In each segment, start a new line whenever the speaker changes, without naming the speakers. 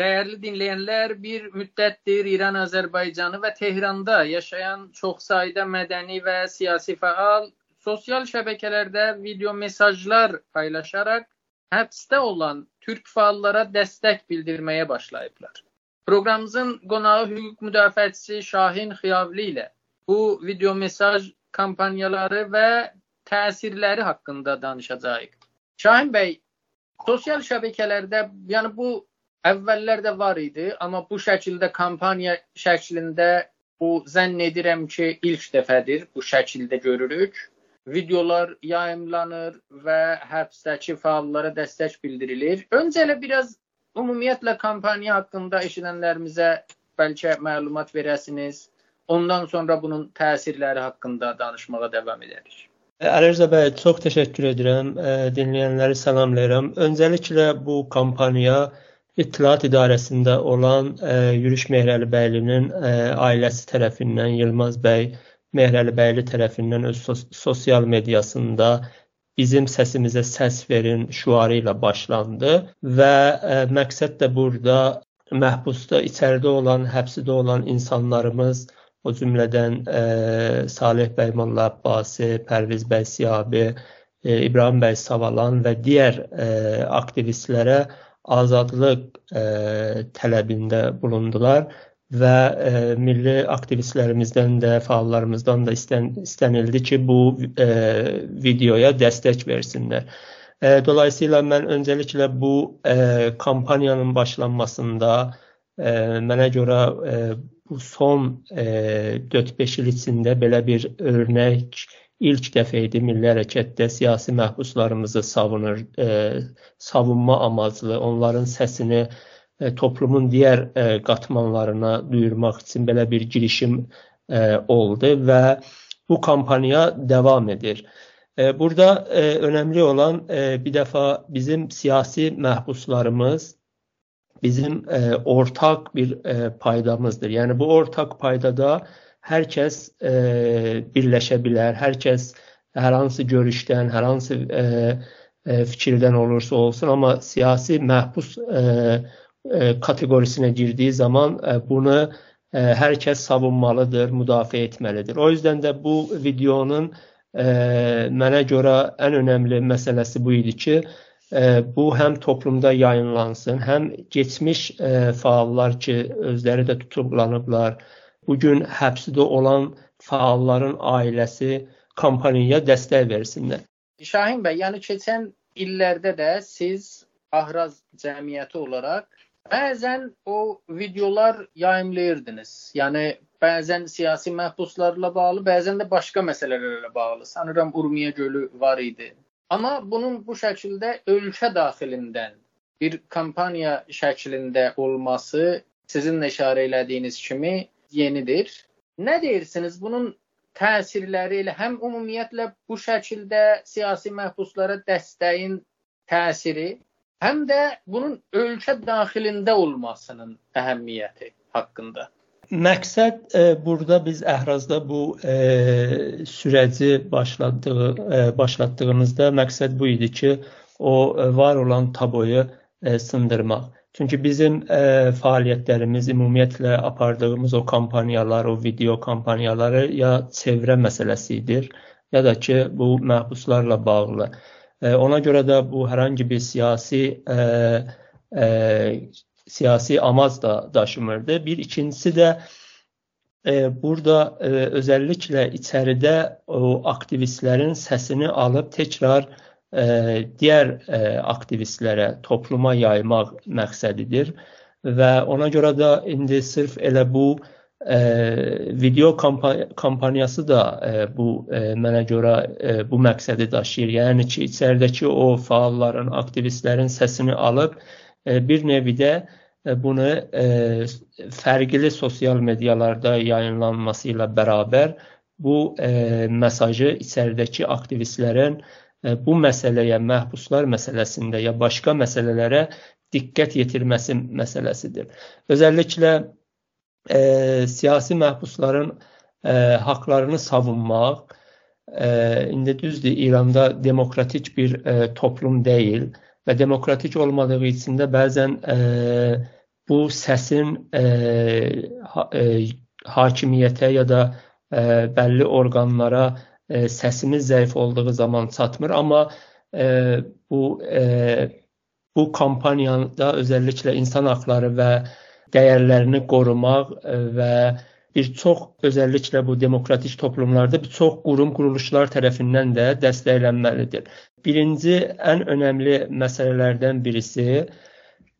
Değerli dinleyenler, bir müddettir İran, Azerbaycanı ve Tehran'da yaşayan çok sayıda medeni ve siyasi faal sosyal şebekelerde video mesajlar paylaşarak hapiste olan Türk faallara destek bildirmeye başlayıblar. Programımızın qonağı hüquq müdafiəçisi Şahin Xiyavli ile bu video mesaj kampanyaları ve təsirləri hakkında danışacağıq. Şahin Bey, sosyal şebekelerde yani bu Əvvəllər də var idi, amma bu şəkildə kampaniya şəklində bu zənn edirəm ki, ilk dəfədir bu şəkildə görürük. Videolar yayımlanır və həbsdəki fəallara dəstək bildirilir. Öncə elə biraz ümumiyyətlə kampaniya haqqında eşidənlərimizə bəlkə məlumat verəsiniz. Ondan sonra bunun təsirləri haqqında danışmağa davam edərik.
Əlirza bəy, çox təşəkkür edirəm. Dinləyənləri salamlayıram. Öncəliklə bu kampaniya İttihat İdarəsində olan ə, e, Yürüş Mehrəlibəylinin ə, e, ailəsi tərəfindən Yılmaz bəy Mehrəlibəyli tərəfindən öz sos sosial mediasında bizim səsimizə səs verin şüarı ilə başlandı və ə, e, məqsəd də burada məhbusda içəridə olan, həbsdə olan insanlarımız o cümlədən ə, Salih bəy Molla Abbasi, Pərviz bəy Siyabi, ə, İbrahim bəy Savalan və digər ə, aktivistlərə azadlıq ə, e, tələbində bulundular və ə, e, milli aktivistlərimizdən də, fəallarımızdan da istən, istənildi ki, bu ə, e, videoya dəstək versinlər. Ə, dolayısıyla mən öncəliklə bu ə, kampaniyanın başlanmasında ə, mənə görə ə, bu son 4-5 il içində belə bir örnək ilk dəfə idi milli hərəkətdə siyasi məhbuslarımızı savunur, e, savunma amaclı, onların səsini e, toplumun digər e, qatmanlarına duyurmaq üçün belə bir girişim e, oldu və bu kampaniya davam edir. E, burada e, önəmli olan e, bir dəfə bizim siyasi məhbuslarımız bizim e, ortaq bir e, paydamızdır. Yəni bu ortaq paydada hər kəs e, birləşə bilər, hər kəs hər hansı görüşdən, hər hansı e, e, fikirdən olursa olsun, amma siyasi məhbus e, e, kateqorisinə girdiyi zaman e, bunu e, hər kəs savunmalıdır, müdafiə etməlidir. O yüzden də bu videonun e, mənə görə ən önəmli məsələsi bu idi ki, e, bu həm toplumda yayınlansın, həm keçmiş e, fəallar ki, özləri də tutuklanıblar, bu gün həbsdə olan fəalların ailəsi kampaniyaya dəstək versinlər.
Şahin bəy, yəni keçən illərdə də siz Ahraz cəmiyyəti olaraq bəzən o videolar yayımlayırdınız. Yəni bəzən siyasi məhbuslarla bağlı, bəzən də başqa məsələlərlə bağlı. Sanıram Urmiya gölü var idi. Amma bunun bu şəkildə ölkə daxilindən bir kampaniya şəklində olması sizin də işarə elədiyiniz kimi yenidir. Nə deyirsiniz bunun təsirləri ilə həm ümumiyyətlə bu şəkildə siyasi məhbuslara dəstəyin təsiri, həm də bunun ölkə daxilində olmasının əhəmiyyəti haqqında.
Məqsəd e, burada biz Əhrazda bu e, sürəci başladığı e, başlatdığımızda məqsəd bu idi ki, o e, var olan taboyu e, sındırmaq. Çünki bizim e, fəaliyyətlərimiz, ümumiyyətlə apardığımız o kampaniyalar, o video kampaniyaları ya çevrə məsələsidir, ya da ki, bu məhbuslarla bağlı. E, ona görə də bu hər hansı bir siyasi e, ə, siyasi amac da daşımırdı. Bir ikincisi də ə, burada ə, özəlliklə içəridə o aktivistlərin səsini alıb təkrar ə, digər ə, aktivistlərə, topluma yaymaq məqsədidir və ona görə də indi sırf elə bu ə, video kampaniyası da ə, bu ə, mənə görə ə, bu məqsədi daşıyır. Yəni ki, içəridəki o fəalların, aktivistlərin səsini alıb ə, bir nevidə bunu ə, fərqli sosial medialarda yayınlanması ilə bərabər bu ə, mesajı içəridəki aktivistlərin bu məsələyə, məhbuslar məsələsində ya başqa məsələlərə diqqət yetirməsi məsələsidir. Özəlliklə e, siyasi məhbusların e, haqlarını savunmaq e, indi düzdür İranda demokratik bir e, toplum deyil və demokratik olmadığı üçün də bəzən e, bu səsin e, ha, e, hakimiyyətə ya da e, bəlli orqanlara e, səsimiz zəif olduğu zaman çatmır, amma e, bu e, bu kampaniyada özəlliklə insan haqları və dəyərlərini qorumaq e, və bir çox özəlliklə bu demokratik toplumlarda bir çox qurum, quruluşlar tərəfindən də dəstəklənməlidir. Birinci ən önəmli məsələlərdən birisi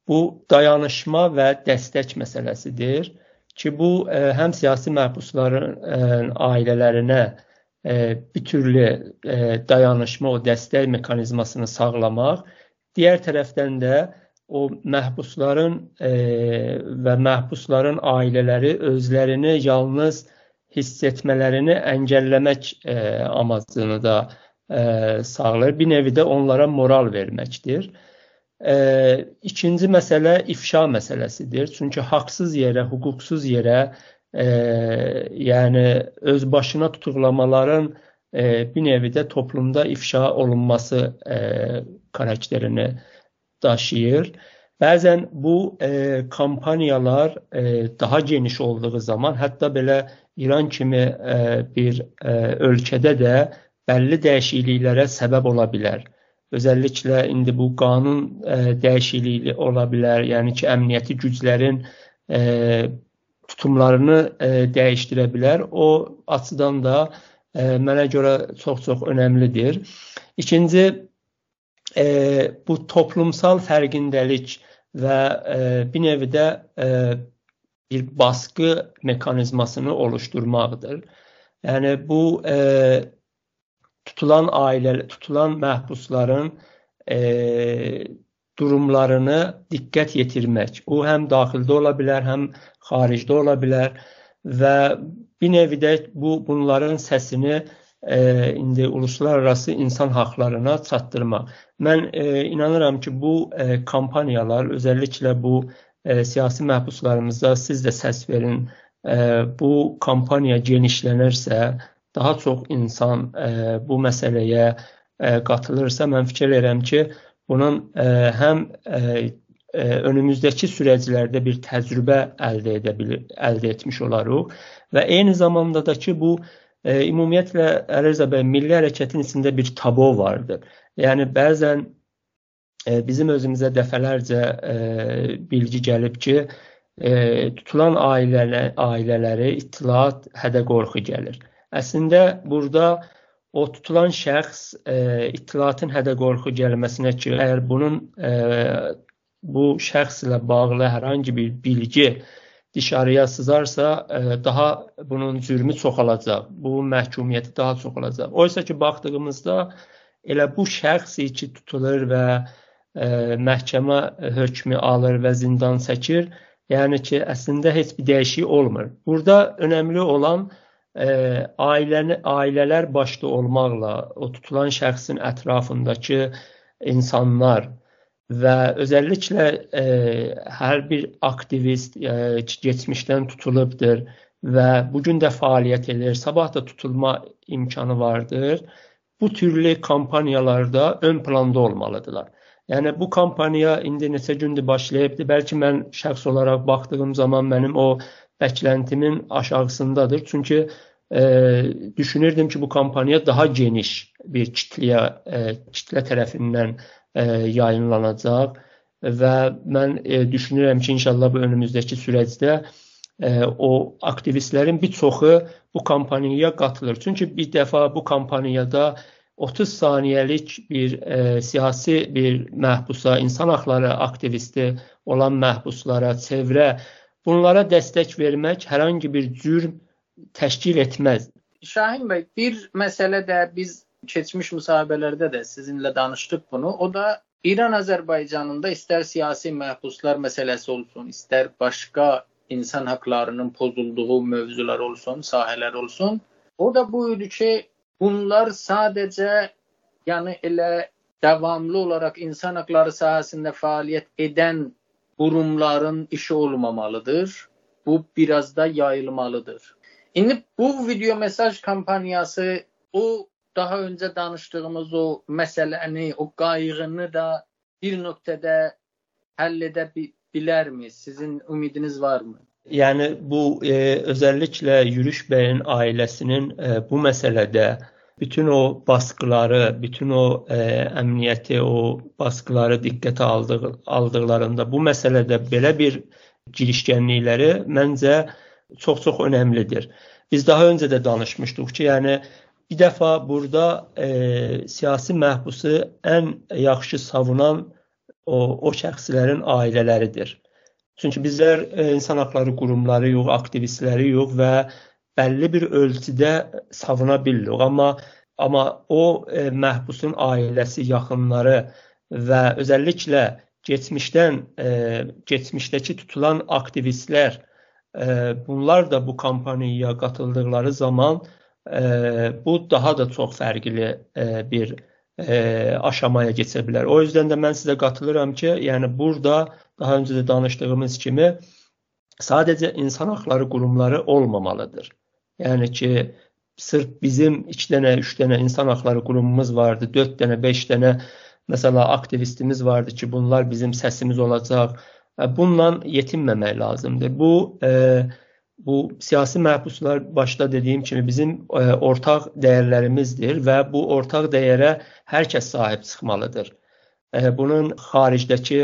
bu dayanışma və dəstək məsələsidir ki, bu e, həm siyasi məhbusların e, ailələrinə bir türlü ə, dayanışma, o dəstək mexanizmasını sağlamaq, digər tərəfdən də o məhbusların e, və məhbusların ailələri özlərini yalnız hiss etmələrini əngəlləmək e, amacını da e, sağlayır. Bir nevi də onlara moral verməkdir. E, ikinci məsələ ifşa məsələsidir. Çünki haqsız yerə, hüquqsuz yerə, e, yəni öz başına tutuqlamaların e, bir nevi də toplumda ifşa olunması e, karakterini daşıyır. Bəzən bu e, kampaniyalar e, daha geniş olduğu zaman, hətta belə İran kimi e, bir e, ölkədə də bəlli dəyişikliklərə səbəb ola bilər. Özəlliklə indi bu qanun e, dəyişikliyi ola bilər, yəni ki, əmniyyəti güclərin e, tutumlarını e, dəyişdirə bilər. O açıdan da e, mənə görə çox-çox önəmlidir. İkinci e, bu toplumsal fərqindəlik və e, bir nevi də e, bir baskı mekanizmasını oluşturmaqdır. Yəni bu e, tutulan ailə, tutulan məhbusların e, durumlarını diqqət yetirmək. O həm daxildə ola bilər, həm xaricdə ola bilər və bir nevi də bu bunların səsini e, indi uluslararası insan haqlarına çatdırmaq. Mən e, inanıram ki, bu e, kampaniyalar, özəlliklə bu e, siyasi məhbuslarımıza siz də səs verin. E, bu kampaniya genişlənərsə, daha çox insan e, bu məsələyə e, qatılırsa, mən fikir edirəm ki, bunun e, həm e, e önümüzdəki sürəclərdə bir təcrübə əldə edə bilir, əldə etmiş olarıq və eyni zamanda da ki, bu e, ümumiyyətlə Ərəza bəy milli hərəkətin içində bir tabo vardır. Yəni bəzən e, bizim özümüzə dəfələrcə e, bilgi gəlib ki, e, tutulan ailələ, ailələri ittilat, hədə qorxu gəlir. Əslində burada o tutulan şəxs e, ittilatın hədə qorxu gəlməsinə ki, əgər bunun e, bu şəxslə bağlı hər hansı bir bilgi dışarıya sızarsa e, daha bunun cürmü çoxalacaq. Bu məhkumiyyəti daha çox olacaq. Oysa ki baxdığımızda elə bu şəxs ki tutulur və e, məhkəmə hökmü alır və zindan çəkir, yəni ki əslində heç bir dəyişiklik olmur. Burada önəmli olan e, ailəni ailələr başda olmaqla o tutulan şəxsin ətrafındakı insanlar və özəlliklə e, hər bir aktivist e, keçmişdən tutulubdur və bu gün də fəaliyyət edir, sabah da tutulma imkanı vardır. Bu türlü kampaniyalarda ön planda olmalıdırlar. Yəni bu kampaniya indi neçə gündür başlayıbdı. Bəlkə mən şəxs olaraq baxdığım zaman mənim o bəkləntimin aşağısındadır. Çünki e, düşünürdüm ki, bu kampaniya daha geniş bir kitləyə, e, kitlə tərəfindən e, yayınlanacaq və mən e, düşünürəm ki, inşallah bu önümüzdəki sürəcdə e, o aktivistlərin bir çoxu bu kampaniyaya qatılır. Çünki bir dəfə bu kampaniyada 30 saniyəlik bir e, siyasi bir məhbusa, insan haqları aktivisti olan məhbuslara, çevrə bunlara dəstək vermək hər hansı bir cürm təşkil etməz.
Şahin bəy, bir məsələ də biz keçmiş müsahibələrdə də sizinlə danışdıq bunu. O da İran Azərbaycanında istər siyasi məhbuslar məsələsi olsun, istər başqa insan haqlarının pozulduğu mövzular olsun, sahələr olsun. O da bu idi ki, bunlar sadəcə yəni elə davamlı olaraq insan haqları sahəsində fəaliyyət edən qurumların işi olmamalıdır. Bu biraz da yayılmalıdır. İndi bu video mesaj kampaniyası o daha öncə danışdığımız o məsələni, o qayğını da bir nöqtədə həll edə bilərmi? Sizin ümidiniz varmı?
Yəni bu e, özəlliklə Yürüş bəyin ailəsinin e, bu məsələdə bütün o baskıları, bütün o e, əmniyyəti, o baskıları diqqətə aldıq, aldıqlarında bu məsələdə belə bir girişkənlikləri məncə çox-çox önəmlidir. Biz daha öncə də danışmışdıq ki, yəni bir dəfə burada e, siyasi məhbusu ən yaxşı savunan o, o şəxslərin ailələridir. Çünki bizlər e, insan haqları qurumları yox, aktivistləri yox və bəlli bir ölçüdə savuna bilirik. Amma amma o e, məhbusun ailəsi, yaxınları və özəlliklə keçmişdən e, keçmişdəki tutulan aktivistlər e, bunlar da bu kampaniyaya qatıldıqları zaman bu daha da çox fərqli bir aşamaya keçə bilər. O yüzden də mən sizə qatılıram ki, yəni burada daha öncə də danışdığımız kimi sadəcə insan haqları qurumları olmamalıdır. Yəni ki, sırf bizim 2 dənə, 3 dənə insan haqları qurumumuz vardı, 4 dənə, 5 dənə məsələ aktivistimiz vardı ki, bunlar bizim səsimiz olacaq. Bununla yetinməmək lazımdır. Bu e, bu siyasi məhbuslar başda dediyim kimi bizim e, ortaq dəyərlərimizdir və bu ortaq dəyərə hər kəs sahib çıxmalıdır. E, bunun xaricdəki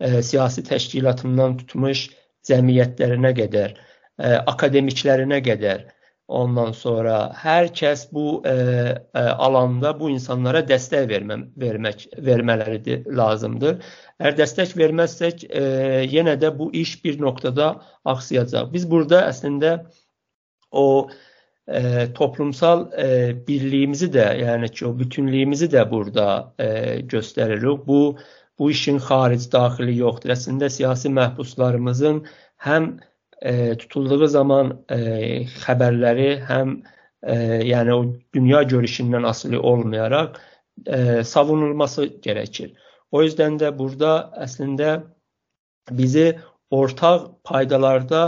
e, siyasi təşkilatından tutmuş cəmiyyətlərinə qədər, e, akademiklərinə qədər, ondan sonra hər kəs bu e, e, alanda bu insanlara dəstək vermə, vermək vermələri lazımdır. Əgər dəstək verməzsək, e, yenə də bu iş bir nöqtədə axsayacaq. Biz burada əslində o e, toplumsal e, birliyimizi də, yəni ki, o bütünlüyümüzü də burada e, göstəririk. Bu bu işin xaric daxili yoxdur. Əslində siyasi məhbuslarımızın həm e, tutulduğu zaman e, xəbərləri, həm e, yəni o dünya görüşündən asılı olmayaraq e, savunulması gərəkir. O yüzden də burada əslində bizi ortaq paydalarda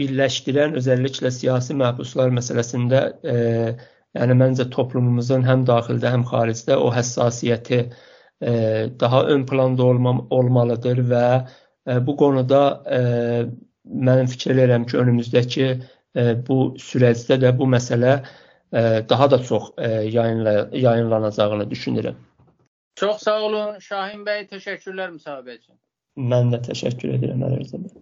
birləşdirən özəlliklə siyasi məhbuslar məsələsində e, yəni məncə toplumumuzun həm daxildə, həm xaricdə o həssasiyyəti e, daha ön planda olma, olmalıdır və e, bu qonuda e, mən fikir edirəm ki, önümüzdəki e, bu sürəcdə də bu məsələ e, daha da çox e, yayınla, yayınlanacağını düşünürəm.
Çox sağ olun Şahin bəy, təşəkkürlər müsahibə üçün.
Mən də təşəkkür edirəm Əli Rza bəy.